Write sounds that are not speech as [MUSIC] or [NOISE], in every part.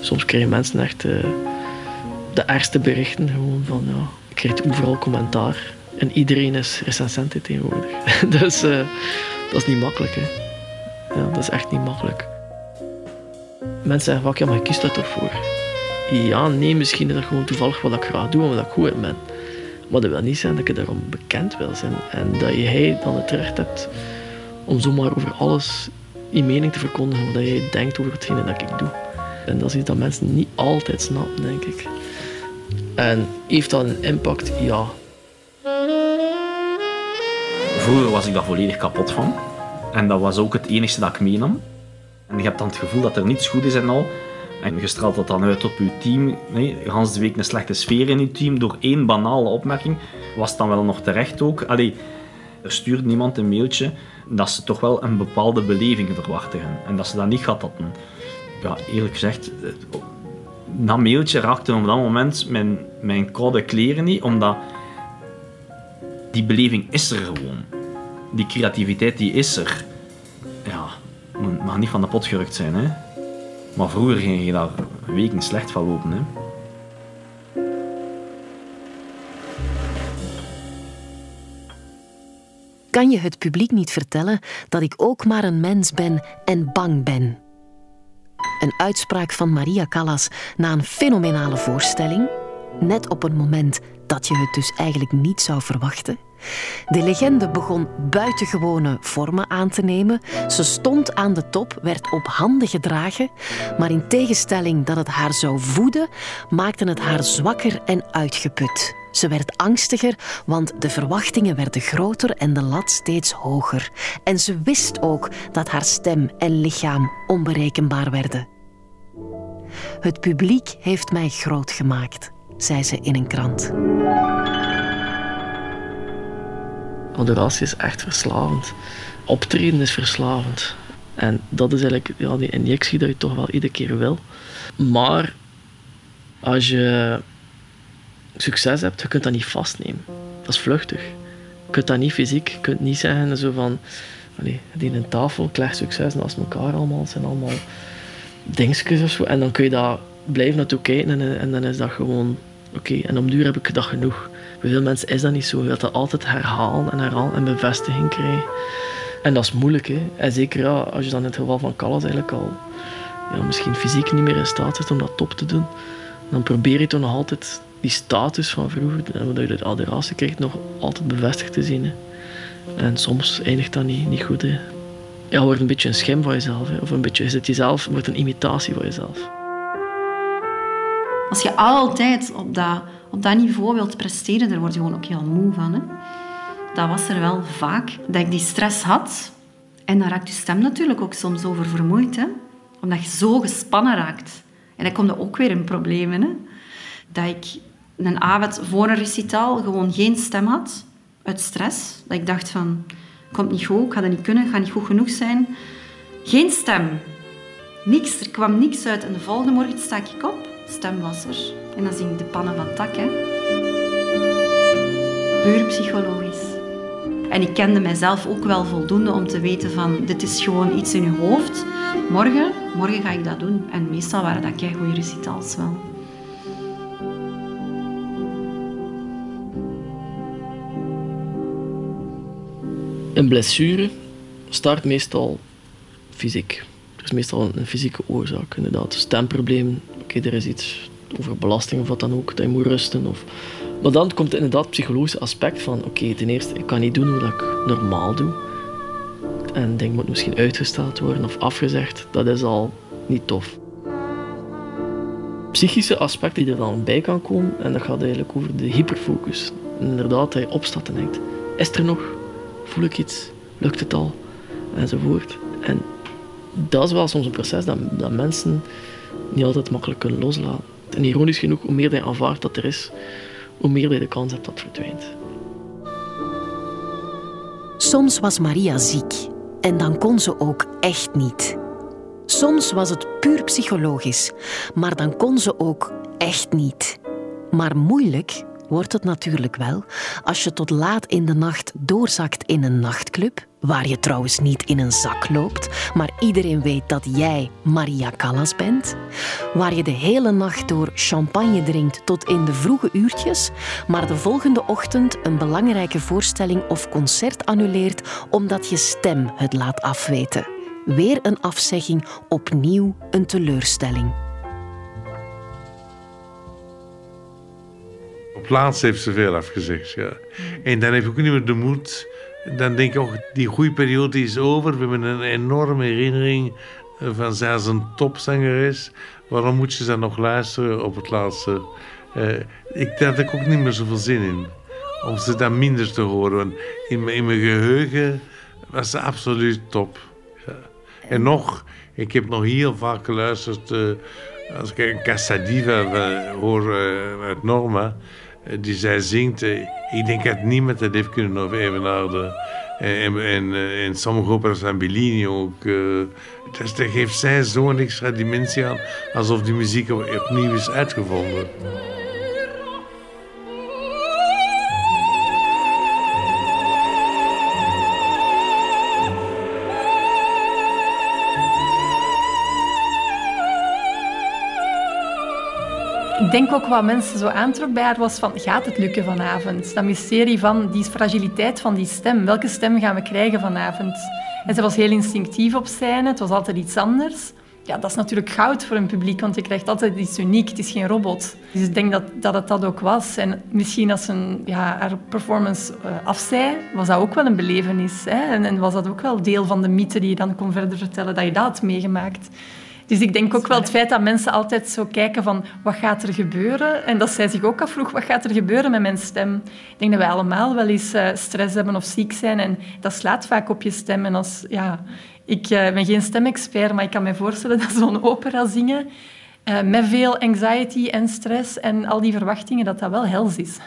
Soms krijgen mensen echt uh, de ergste berichten. Gewoon van, ja, ik krijg overal commentaar. En iedereen is recensent tegenwoordig. [LAUGHS] dus uh, dat is niet makkelijk. Hè. Ja, dat is echt niet makkelijk. Mensen zeggen vaak, ja, maar je kiest daar toch voor? Ja, nee, misschien is dat gewoon toevallig wat ik graag doe en wat ik goed in ben. Maar dat wil niet zijn dat je daarom bekend wil zijn. En dat jij dan het recht hebt om zomaar over alles je mening te verkondigen wat jij denkt over hetgene dat ik doe. En dat is iets dat mensen niet altijd snappen, denk ik. En heeft dat een impact? Ja. Vroeger was ik daar volledig kapot van. En dat was ook het enige dat ik meenam. En je hebt dan het gevoel dat er niets goed is en al. En je straalt dat dan uit op je team. Nee, gans de week een slechte sfeer in je team door één banale opmerking. Was dan wel nog terecht ook. Allee, er stuurt niemand een mailtje dat ze toch wel een bepaalde beleving verwachten. En dat ze dat niet gehad hadden. Ja, eerlijk gezegd, dat mailtje raakte op dat moment mijn, mijn koude kleren niet, omdat die beleving is er gewoon. Die creativiteit die is er. Ja, mag niet van de pot gerukt zijn. Hè. Maar vroeger ging je daar weken slecht van lopen. Hè. Kan je het publiek niet vertellen dat ik ook maar een mens ben en bang ben? Een uitspraak van Maria Callas na een fenomenale voorstelling, net op een moment dat je het dus eigenlijk niet zou verwachten. De legende begon buitengewone vormen aan te nemen. Ze stond aan de top, werd op handen gedragen, maar in tegenstelling dat het haar zou voeden, maakte het haar zwakker en uitgeput. Ze werd angstiger, want de verwachtingen werden groter en de lat steeds hoger. En ze wist ook dat haar stem en lichaam onberekenbaar werden. Het publiek heeft mij groot gemaakt, zei ze in een krant. Adoratie is echt verslavend. Optreden is verslavend. En dat is eigenlijk die injectie dat je toch wel iedere keer wil. Maar als je succes hebt, je kunt dat niet vastnemen. Dat is vluchtig. Je kunt dat niet fysiek, je kunt niet zeggen zo van... Die een tafel, ik succes naast elkaar allemaal. Het zijn allemaal dingetjes of zo. En dan kun je daar blijven naartoe kijken en, en dan is dat gewoon... Oké, en om duur heb ik dat genoeg. Bij veel mensen is dat niet zo. Je wilt dat altijd herhalen en herhalen en bevestiging krijgen. En dat is moeilijk. Hè? En zeker als je dan in het geval van Callas eigenlijk al ja, misschien fysiek niet meer in staat zit om dat top te doen, dan probeer je toch nog altijd die status van vroeger, dat je de adoratie krijgt, nog altijd bevestigd te zien. Hè. En soms eindigt dat niet, niet goed. Hè. Ja, wordt een beetje een schim van jezelf. Hè. Of een beetje, is het jezelf, wordt een imitatie van jezelf. Als je altijd op dat, op dat niveau wilt presteren, daar word je gewoon ook heel moe van. Hè. Dat was er wel vaak, dat ik die stress had. En dan raakt je stem natuurlijk ook soms over vermoeid. Hè. Omdat je zo gespannen raakt. En dan komt er ook weer in. Hè. Dat ik een avond voor een recitaal gewoon geen stem had. Uit stress. Dat ik dacht van, komt niet goed, ik ga dat niet kunnen, gaat niet goed genoeg zijn. Geen stem. Niks, er kwam niks uit. En de volgende morgen sta ik op, stem was er. En dan zing ik de pannen van tak. Hè. Puur psychologisch. En ik kende mijzelf ook wel voldoende om te weten van, dit is gewoon iets in je hoofd. Morgen, morgen ga ik dat doen. En meestal waren dat goede recitals wel. Een blessure start meestal fysiek. Er is meestal een fysieke oorzaak, inderdaad. Stemprobleem, oké, er is iets over belasting of wat dan ook, dat je moet rusten. Of... Maar dan komt inderdaad het psychologische aspect van, oké, ten eerste, ik kan niet doen wat ik normaal doe. En denk moet misschien uitgesteld worden of afgezegd. Dat is al niet tof. Psychische aspect die er dan bij kan komen, en dat gaat eigenlijk over de hyperfocus. inderdaad, dat je opstaat en denkt, is er nog? Voel ik iets, lukt het al, enzovoort. En dat is wel soms een proces dat, dat mensen niet altijd makkelijk kunnen loslaten. En ironisch genoeg, hoe meer je aanvaardt dat er is, hoe meer je de kans hebt dat het verdwijnt. Soms was Maria ziek en dan kon ze ook echt niet. Soms was het puur psychologisch, maar dan kon ze ook echt niet. Maar moeilijk wordt het natuurlijk wel als je tot laat in de nacht doorzakt in een nachtclub waar je trouwens niet in een zak loopt, maar iedereen weet dat jij Maria Callas bent, waar je de hele nacht door champagne drinkt tot in de vroege uurtjes, maar de volgende ochtend een belangrijke voorstelling of concert annuleert omdat je stem het laat afweten. Weer een afzegging, opnieuw een teleurstelling. Op laatst heeft ze veel afgezegd, ja. En dan heb ik ook niet meer de moed dan denk ik ook, die goede periode is over. We hebben een enorme herinnering van zij als een topzangeres. Waarom moet je dan nog luisteren op het laatste? Uh, ik, daar had ik ook niet meer zoveel zin in. Om ze dan minder te horen. Want in, in mijn geheugen was ze absoluut top. Ja. En nog, ik heb nog heel vaak geluisterd... Uh, als ik een Casadiva uh, hoor uit Norma... Eh, die zij zingt. Eh, ik denk dat niemand dat heeft kunnen of evenaren. En, en, eh, en sommige operas van Bellini ook. Dus daar geeft zij zo'n extra dimensie aan, alsof die muziek opnieuw is uitgevonden. Ik denk ook wat mensen zo aantrok bij haar was van, gaat het lukken vanavond? Dat mysterie van die fragiliteit van die stem. Welke stem gaan we krijgen vanavond? En ze was heel instinctief op scène, het was altijd iets anders. Ja, dat is natuurlijk goud voor een publiek, want je krijgt altijd iets uniek. Het is geen robot. Dus ik denk dat, dat het dat ook was. En misschien als een, ja, haar performance uh, afzij, was dat ook wel een belevenis. Hè? En, en was dat ook wel deel van de mythe die je dan kon verder vertellen, dat je dat had meegemaakt. Dus ik denk ook wel het feit dat mensen altijd zo kijken van wat gaat er gebeuren? En dat zij zich ook afvroeg, wat gaat er gebeuren met mijn stem? Ik denk dat wij allemaal wel eens uh, stress hebben of ziek zijn en dat slaat vaak op je stem. En als, ja, ik uh, ben geen stemexpert, maar ik kan me voorstellen [LAUGHS] dat zo'n opera zingen uh, met veel anxiety en stress en al die verwachtingen, dat dat wel hels is.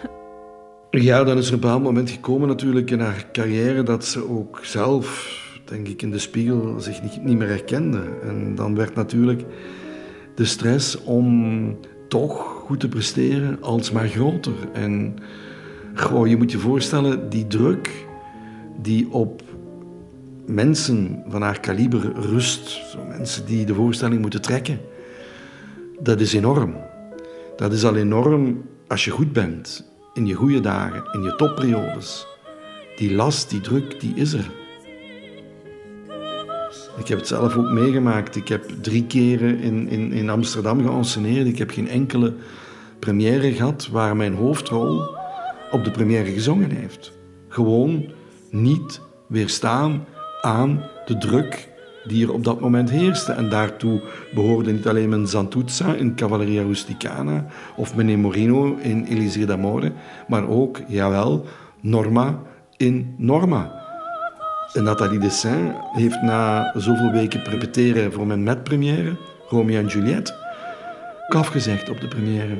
Ja, dan is er een bepaald moment gekomen natuurlijk in haar carrière dat ze ook zelf denk ik, in de spiegel zich niet, niet meer herkende. En dan werd natuurlijk de stress om toch goed te presteren alsmaar groter. En goh, je moet je voorstellen, die druk die op mensen van haar kaliber rust, zo mensen die de voorstelling moeten trekken, dat is enorm. Dat is al enorm als je goed bent, in je goede dagen, in je topperiodes. Die last, die druk, die is er. Ik heb het zelf ook meegemaakt. Ik heb drie keren in, in, in Amsterdam geanceneerd. Ik heb geen enkele première gehad waar mijn hoofdrol op de première gezongen heeft. Gewoon niet weerstaan aan de druk die er op dat moment heerste. En daartoe behoorde niet alleen mijn Zantuzza in Cavalleria Rusticana of meneer Morino in Elisir d'Amore, maar ook, jawel, Norma in Norma. Nathalie Dessin heeft na zoveel weken repeteren voor mijn metpremière, Romeo en Juliette, afgezegd op de première.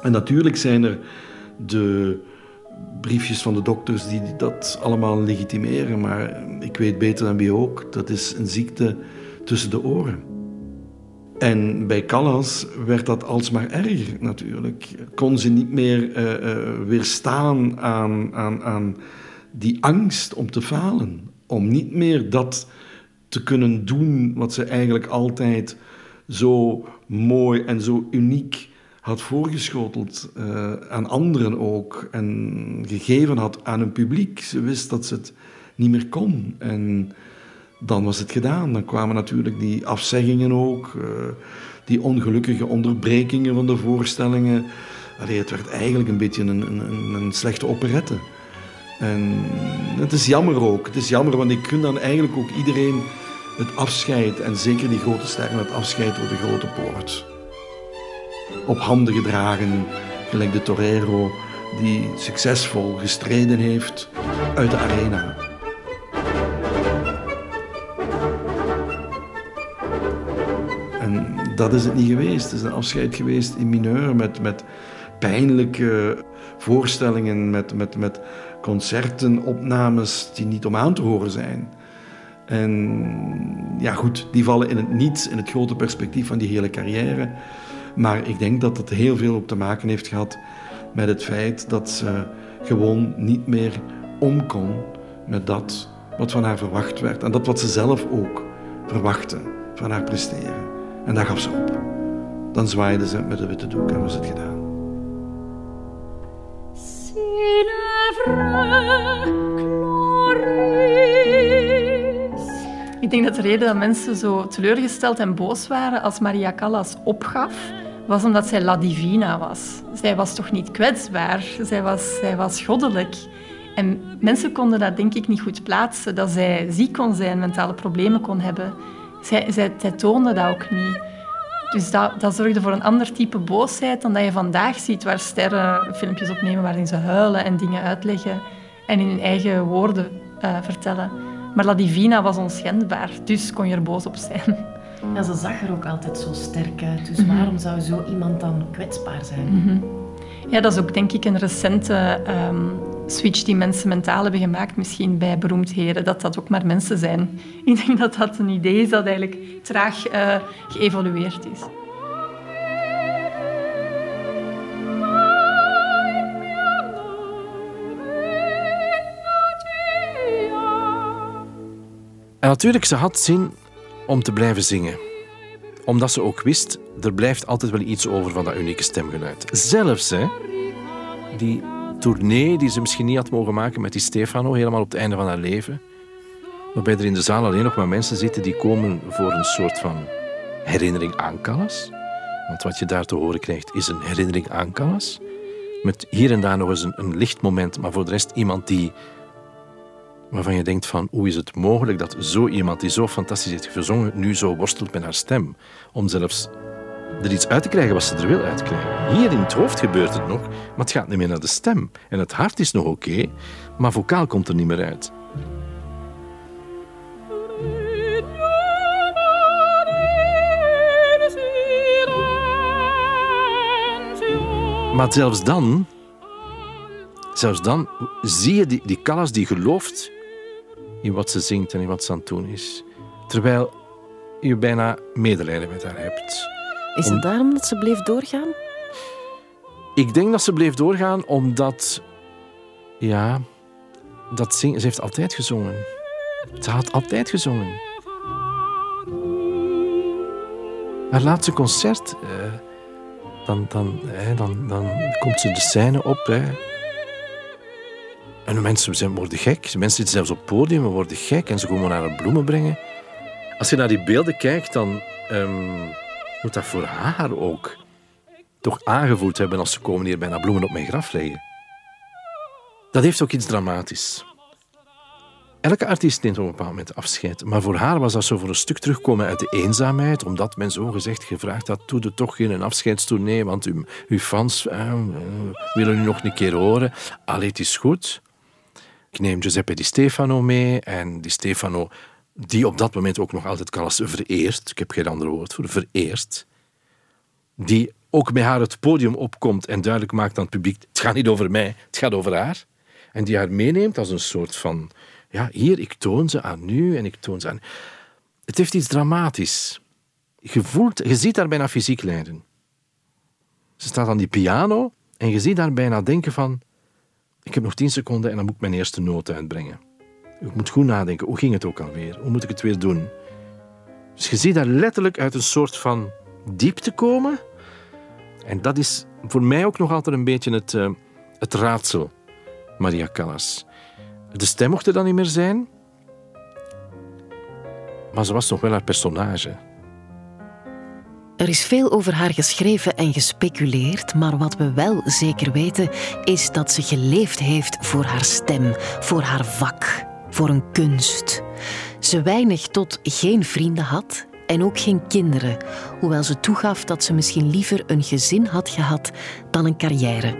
En natuurlijk zijn er de briefjes van de dokters die dat allemaal legitimeren, maar ik weet beter dan wie ook, dat is een ziekte tussen de oren. En bij Callas werd dat alsmaar erger natuurlijk. Kon ze niet meer uh, uh, weerstaan aan, aan, aan die angst om te falen. Om niet meer dat te kunnen doen wat ze eigenlijk altijd zo mooi en zo uniek had voorgeschoteld uh, aan anderen ook. En gegeven had aan een publiek. Ze wist dat ze het niet meer kon. En dan was het gedaan. Dan kwamen natuurlijk die afzeggingen ook, uh, die ongelukkige onderbrekingen van de voorstellingen. Allee, het werd eigenlijk een beetje een, een, een slechte operette. En het is jammer ook. Het is jammer, want ik gun dan eigenlijk ook iedereen het afscheid. En zeker die grote sterren het afscheid door de grote poort. Op handen gedragen, gelijk de torero die succesvol gestreden heeft uit de arena. Dat is het niet geweest. Het is een afscheid geweest in mineur met, met pijnlijke voorstellingen, met, met, met concerten, opnames die niet om aan te horen zijn. En ja, goed, die vallen in het niets, in het grote perspectief van die hele carrière. Maar ik denk dat het heel veel op te maken heeft gehad met het feit dat ze gewoon niet meer om kon met dat wat van haar verwacht werd. En dat wat ze zelf ook verwachtte van haar presteren. En dat gaf ze op. Dan zwaaide ze met de witte doek en was het gedaan. Ik denk dat de reden dat mensen zo teleurgesteld en boos waren als Maria Callas opgaf, was omdat zij La Divina was. Zij was toch niet kwetsbaar, zij was, zij was goddelijk. En mensen konden dat denk ik niet goed plaatsen, dat zij ziek kon zijn, mentale problemen kon hebben. Zij, zij, zij toonde dat ook niet. Dus dat, dat zorgde voor een ander type boosheid dan dat je vandaag ziet, waar sterren filmpjes opnemen waarin ze huilen en dingen uitleggen en in hun eigen woorden uh, vertellen. Maar La Divina was onschendbaar, dus kon je er boos op zijn. Ja, ze zag er ook altijd zo sterk uit. Dus mhm. waarom zou zo iemand dan kwetsbaar zijn? Mhm. Ja, dat is ook denk ik een recente um, switch die mensen mentaal hebben gemaakt, misschien bij beroemdheden, dat dat ook maar mensen zijn. [LAUGHS] Ik denk dat dat een idee is dat eigenlijk traag uh, geëvolueerd is. En natuurlijk, ze had zin om te blijven zingen. Omdat ze ook wist, er blijft altijd wel iets over van dat unieke stemgeluid. Zelfs, hè, die tournee die ze misschien niet had mogen maken met die Stefano, helemaal op het einde van haar leven. Waarbij er in de zaal alleen nog maar mensen zitten die komen voor een soort van herinnering aan Callas. Want wat je daar te horen krijgt is een herinnering aan Callas. Met hier en daar nog eens een, licht moment, maar voor de rest iemand die waarvan je denkt van hoe is het mogelijk dat zo iemand die zo fantastisch heeft gezongen nu zo worstelt met haar stem om zelfs er iets uit te krijgen wat ze er wil uitkrijgen. Hier in het hoofd gebeurt het nog, maar het gaat niet meer naar de stem. En het hart is nog oké, maar vocaal komt er niet meer uit. Maar zelfs dan, zelfs dan zie je die, die Callas die gelooft in wat ze zingt en in wat ze aan het doen is. Terwijl je bijna medelijden met haar hebt. Is het daarom dat ze bleef doorgaan? Ik denk dat ze bleef doorgaan omdat... Ja, dat zing, ze heeft altijd gezongen. Ze had altijd gezongen. Haar laatste concert... Eh, dan, dan, dan, dan komt ze de scène op. En mensen zijn, worden gek. Mensen zitten zelfs op het podium en worden gek en ze komen naar haar bloemen brengen. Als je naar die beelden kijkt, dan um, moet dat voor haar ook toch aangevoeld hebben als ze komen hier bijna bloemen op mijn graf leggen. Dat heeft ook iets dramatisch. Elke artiest neemt op een bepaald moment afscheid. Maar voor haar was dat zo voor een stuk terugkomen uit de eenzaamheid, omdat men zo gezegd gevraagd had: doe er toch geen afscheidstournee, want uw, uw fans eh, willen u nog een keer horen. Allee, het is goed. Ik neem Giuseppe Di Stefano mee en Di Stefano, die op dat moment ook nog altijd Callas vereert, ik heb geen ander woord voor, vereert, die ook met haar het podium opkomt en duidelijk maakt aan het publiek, het gaat niet over mij, het gaat over haar. En die haar meeneemt als een soort van, ja, hier, ik toon ze aan nu en ik toon ze aan... Het heeft iets dramatisch. Je, voelt, je ziet daar bijna fysiek lijden. Ze staat aan die piano en je ziet daar bijna denken van, ik heb nog tien seconden en dan moet ik mijn eerste noot uitbrengen. Ik moet goed nadenken. Hoe ging het ook alweer? Hoe moet ik het weer doen? Dus je ziet daar letterlijk uit een soort van diepte komen. En dat is voor mij ook nog altijd een beetje het, uh, het raadsel, Maria Callas. De stem mocht er dan niet meer zijn. Maar ze was nog wel haar personage. Er is veel over haar geschreven en gespeculeerd, maar wat we wel zeker weten is dat ze geleefd heeft voor haar stem, voor haar vak, voor een kunst. Ze weinig tot geen vrienden had en ook geen kinderen, hoewel ze toegaf dat ze misschien liever een gezin had gehad dan een carrière.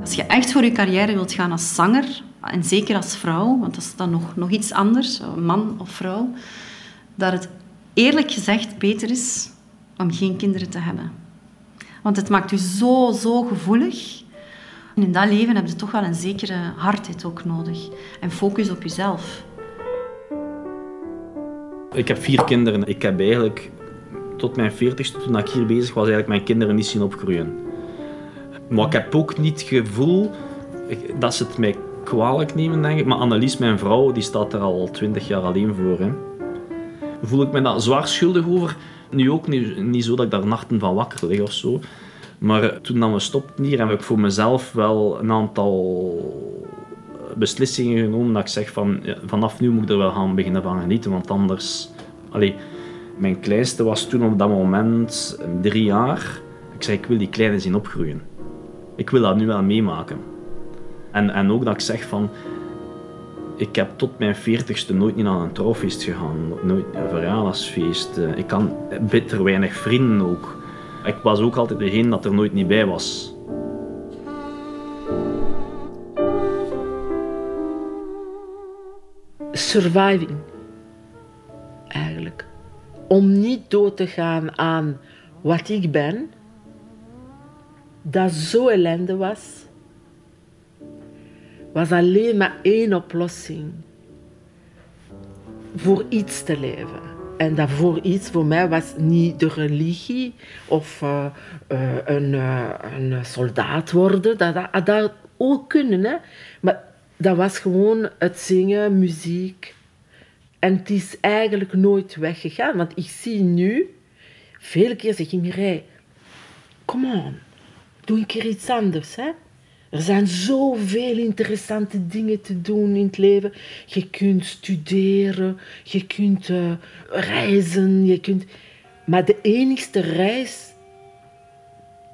Als je echt voor je carrière wilt gaan als zanger, en zeker als vrouw, want dat is dan nog, nog iets anders, man of vrouw, dat het eerlijk gezegd beter is om geen kinderen te hebben. Want het maakt u zo, zo gevoelig. In dat leven heb je toch wel een zekere hardheid ook nodig. En focus op jezelf. Ik heb vier kinderen. Ik heb eigenlijk tot mijn veertigste, toen ik hier bezig was, eigenlijk mijn kinderen niet zien opgroeien. Maar ik heb ook niet het gevoel dat ze het mij kwalijk nemen, denk ik. Maar Annelies, mijn vrouw, die staat er al twintig jaar alleen voor. Hè. Voel ik me daar zwaar schuldig over? Nu ook niet, niet zo dat ik daar nachten van wakker lig of zo. Maar toen dan we stopten hier, heb ik voor mezelf wel een aantal beslissingen genomen dat ik zeg van ja, vanaf nu moet ik er wel gaan beginnen van genieten, want anders... Allee, mijn kleinste was toen op dat moment drie jaar. Ik zei, ik wil die kleine zien opgroeien. Ik wil dat nu wel meemaken. En, en ook dat ik zeg van... Ik heb tot mijn veertigste nooit niet naar een trouwfeest gegaan. Nooit een verjaardagsfeest. Ik kan bitter weinig vrienden ook. Ik was ook altijd degene dat er nooit niet bij was. Surviving. Eigenlijk. Om niet dood te gaan aan wat ik ben. Dat zo ellende was. Was alleen maar één oplossing. Voor iets te leven. En dat voor iets voor mij was niet de religie of uh, uh, een, uh, een, soldaat worden. Dat, dat, dat ook kunnen, hè. Maar dat was gewoon het zingen, muziek. En het is eigenlijk nooit weggegaan. Want ik zie nu, veel keer zeg ik, come on, doe een keer iets anders, hè. Er zijn zoveel interessante dingen te doen in het leven. Je kunt studeren, je kunt uh, reizen, je kunt... Maar de enigste reis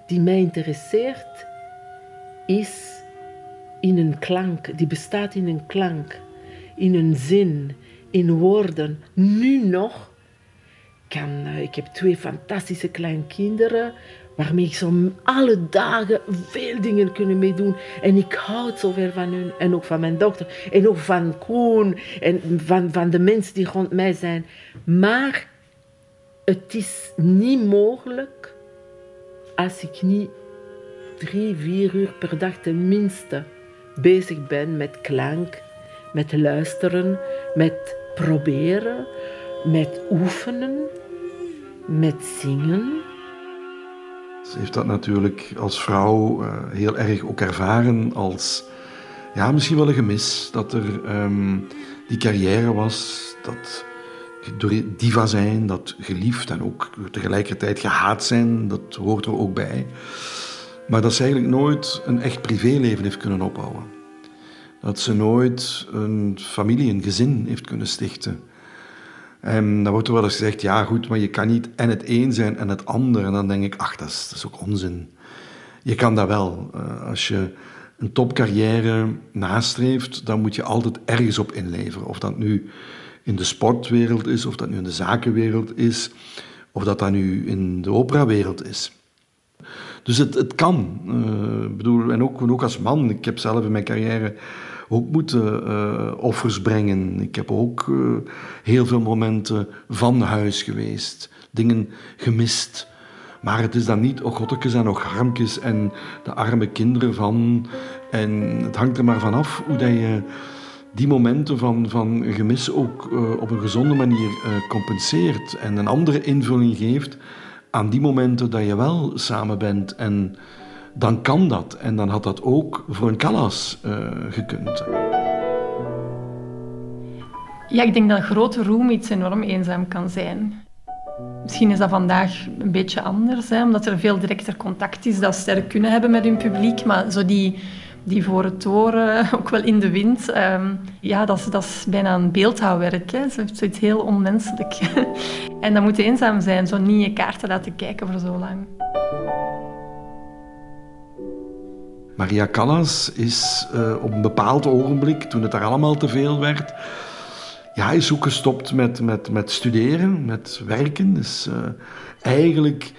die mij interesseert, is in een klank. Die bestaat in een klank, in een zin, in woorden. Nu nog kan... Uh, ik heb twee fantastische kleinkinderen waarmee ik zo alle dagen veel dingen kunnen meedoen. En ik houd zoveel van hun en ook van mijn dochter en ook van Koen en van, van de mensen die rond mij zijn. Maar het is niet mogelijk als ik niet drie, vier uur per dag tenminste bezig ben met klank, met luisteren, met proberen, met oefenen, met zingen. Heeft dat natuurlijk als vrouw uh, heel erg ook ervaren als ja, misschien wel een gemis. Dat er um, die carrière was, dat diva zijn, dat geliefd en ook tegelijkertijd gehaat zijn, dat hoort er ook bij. Maar dat ze eigenlijk nooit een echt privéleven heeft kunnen opbouwen. Dat ze nooit een familie, een gezin heeft kunnen stichten. En dan wordt er wel eens gezegd, ja goed, maar je kan niet en het een zijn en het ander. En dan denk ik, ach, dat is, ook onzin. Je kan dat wel. Uh, als je een topcarrière nastreeft, dan moet je altijd ergens op inleveren. Of dat nu in de sportwereld is, of dat nu in de zakenwereld is, of dat dat nu in de operawereld is. Dus het, het kan. Uh, bedoel, en ook, ook als man. Ik heb zelf in mijn carrière ook moeten uh, offers brengen. Ik heb ook uh, heel veel momenten van huis geweest, dingen gemist. Maar het is dan niet, oh en nog harmkes en de arme kinderen van. En het hangt er maar vanaf hoe dat je die momenten van, van gemis ook uh, op een gezonde manier compenseert en een andere invulling geeft aan die momenten dat je wel samen bent en dan kan dat. En dan had dat ook voor een Callas uh, gekund. Ja, ik denk dat grote roem iets enorm eenzaam kan zijn. Misschien is dat vandaag een beetje anders, hè, omdat er veel directer contact is dat sterk kunnen hebben met hun publiek. Maar zo die, die voor het toren, [LAUGHS] ook wel in de wind, um, ja, dat is, dat is bijna een beeldhouwwerk. Hè. Zo, zoiets heel onmenselijk. [LAUGHS] en dat moet eenzaam zijn, zo niet je kaarten laten kijken voor zo lang. Maria Callas is uh, op een bepaald ogenblik, toen het daar allemaal te veel werd, ja, is ook gestopt met, met, met studeren, met werken. Is uh, eigenlijk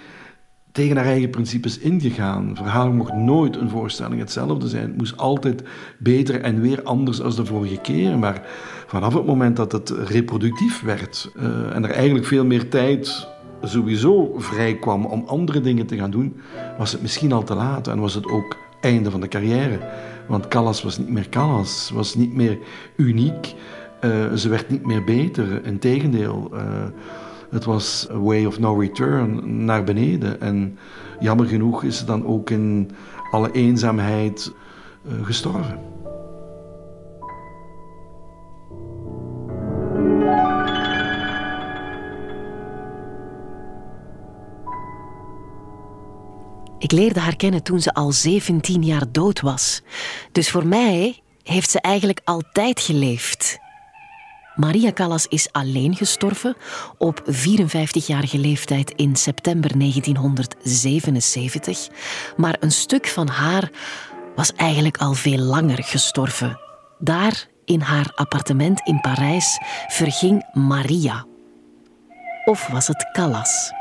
tegen haar eigen principes ingegaan. Verhaal mocht nooit een voorstelling hetzelfde zijn. Het moest altijd beter en weer anders als de vorige keer. Maar vanaf het moment dat het reproductief werd uh, en er eigenlijk veel meer tijd sowieso vrij kwam om andere dingen te gaan doen, was het misschien al te laat en was het ook einde van de carrière. Want Callas was niet meer Callas, was niet meer uniek. Uh, ze werd niet meer beter, integendeel. Uh, het was a way of no return naar beneden. En jammer genoeg is ze dan ook in alle eenzaamheid uh, gestorven. Ik leerde haar kennen toen ze al 17 jaar dood was. Dus voor mij heeft ze eigenlijk altijd geleefd. Maria Callas is alleen gestorven op 54-jarige leeftijd in september 1977. Maar een stuk van haar was eigenlijk al veel langer gestorven. Daar, in haar appartement in Parijs, verging Maria. Of was het Callas?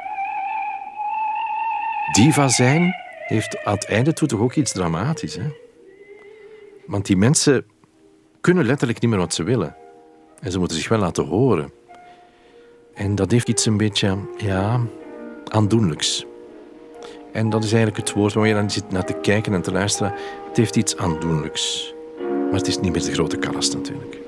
Diva zijn heeft aan het einde toe toch ook iets dramatisch. Hè? Want die mensen kunnen letterlijk niet meer wat ze willen. En ze moeten zich wel laten horen. En dat heeft iets een beetje, ja, aandoenlijks. En dat is eigenlijk het woord waar je dan zit naar te kijken en te luisteren. Het heeft iets aandoenlijks. Maar het is niet meer de grote kalas natuurlijk.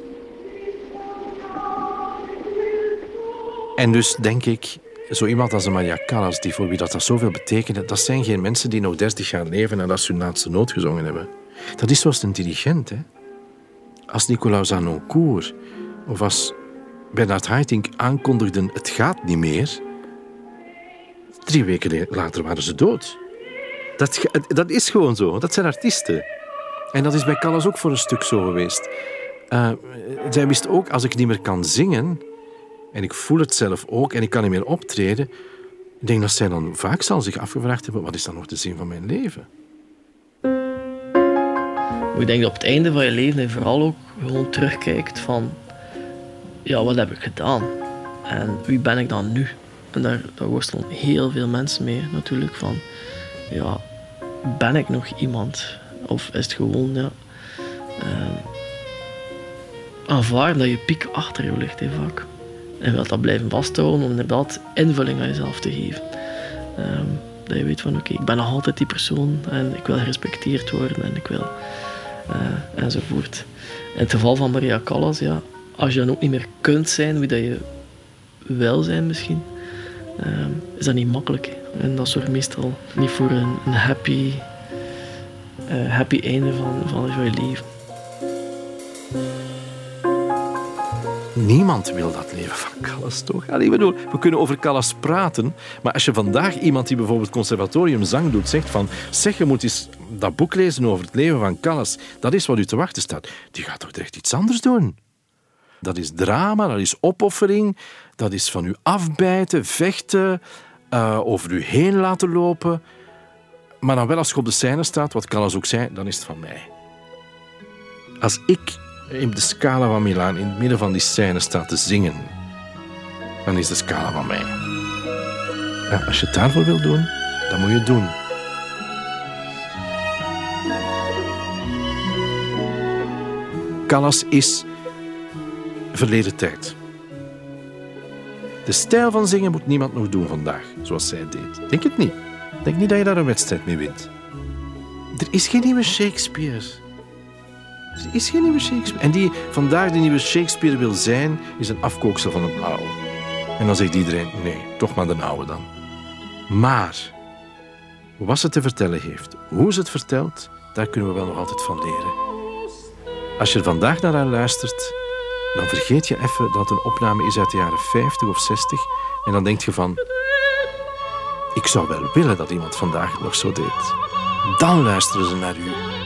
En dus denk ik, zo iemand als een Maria Callas, die voor wie dat, dat zoveel betekent, dat zijn geen mensen die nog 30 jaar leven nadat ze hun laatste noot gezongen hebben. Dat is zoals een dirigent, hè. Als Nicolaus Zanoncourt of als Bernard Haitink aankondigden het gaat niet meer, drie weken later waren ze dood. Dat, dat is gewoon zo. Dat zijn artiesten. En dat is bij Callas ook voor een stuk zo geweest. Uh, zij wist ook, als ik niet meer kan zingen, en ik voel het zelf ook, en ik kan niet meer optreden, ik denk dat zij dan vaak zal zich afgevraagd hebben, wat is dan nog de zin van mijn leven? Ik denk dat op het einde van je leven vooral ook gewoon terugkijkt van ja, wat heb ik gedaan? En wie ben ik dan nu? En daar, daar worstelen heel veel mensen mee natuurlijk. Van, ja, ben ik nog iemand? Of is het gewoon, ja... Aanvaarden dat je piek achter je ligt, hè, vaak. En wilt dat blijven vasthouden om inderdaad invulling aan jezelf te geven. Ehm, dat je weet van, oké, ik ben nog altijd die persoon en ik wil gerespecteerd worden en ik wil... Uh, enzovoort. In het geval van Maria Callas, ja, als je dan ook niet meer kunt zijn wie dat je wil zijn misschien, ehm, is dat niet makkelijk. En dat zorgt meestal niet voor een, happy, uh, happy einde van, van je leven. Niemand wil dat leven van Callas, toch? Allee, bedoel, we kunnen over Callas praten, maar als je vandaag iemand die bijvoorbeeld conservatorium zang doet, zegt van zeg, je moet eens dat boek lezen over het leven van Callas, dat is wat u te wachten staat, die gaat toch echt iets anders doen? Dat is drama, dat is opoffering, dat is van u afbijten, vechten, uh, over u heen laten lopen. Maar dan wel als je op de scène staat, wat Callas ook zei, dan is het van mij. Als ik in de scala van Milaan in het midden van die scène sta te zingen, dan is de scala van mij. Als je het daarvoor wil doen, dan moet je het doen. Callas is verleden tijd. De stijl van zingen moet niemand nog doen vandaag, zoals zij deed. Denk het niet. Denk niet dat je daar een wedstrijd mee wint. Er is geen nieuwe Shakespeare. Er is geen nieuwe Shakespeare. En die vandaag de nieuwe Shakespeare wil zijn, is een afkooksel van het oude. En dan zegt iedereen, nee, toch maar de oude dan. Maar, wat ze te vertellen heeft, hoe ze het vertelt, daar kunnen we wel nog altijd van leren. Als je vandaag naar haar luistert, dan vergeet je even dat een opname is uit de jaren 50 of 60. En dan denk je van, ik zou wel willen dat iemand vandaag nog zo deed. Dan luisteren ze naar u.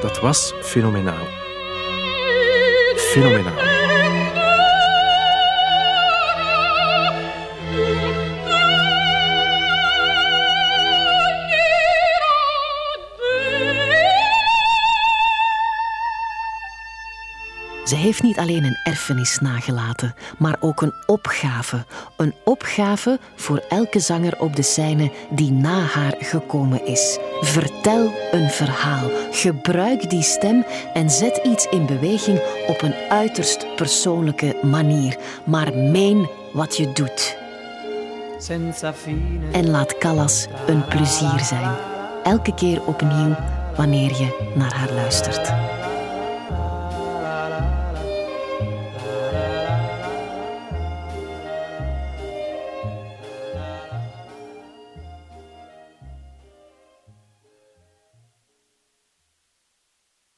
Dat was fenomenaal. Fenomenaal. Ze heeft niet alleen een erfenis nagelaten, maar ook een opgave. Een opgave voor elke zanger op de scène die na haar gekomen is. Vertel een verhaal. Gebruik die stem en zet iets in beweging op een uiterst persoonlijke manier. Maar meen wat je doet. En laat Callas een plezier zijn. Elke keer opnieuw wanneer je naar haar luistert.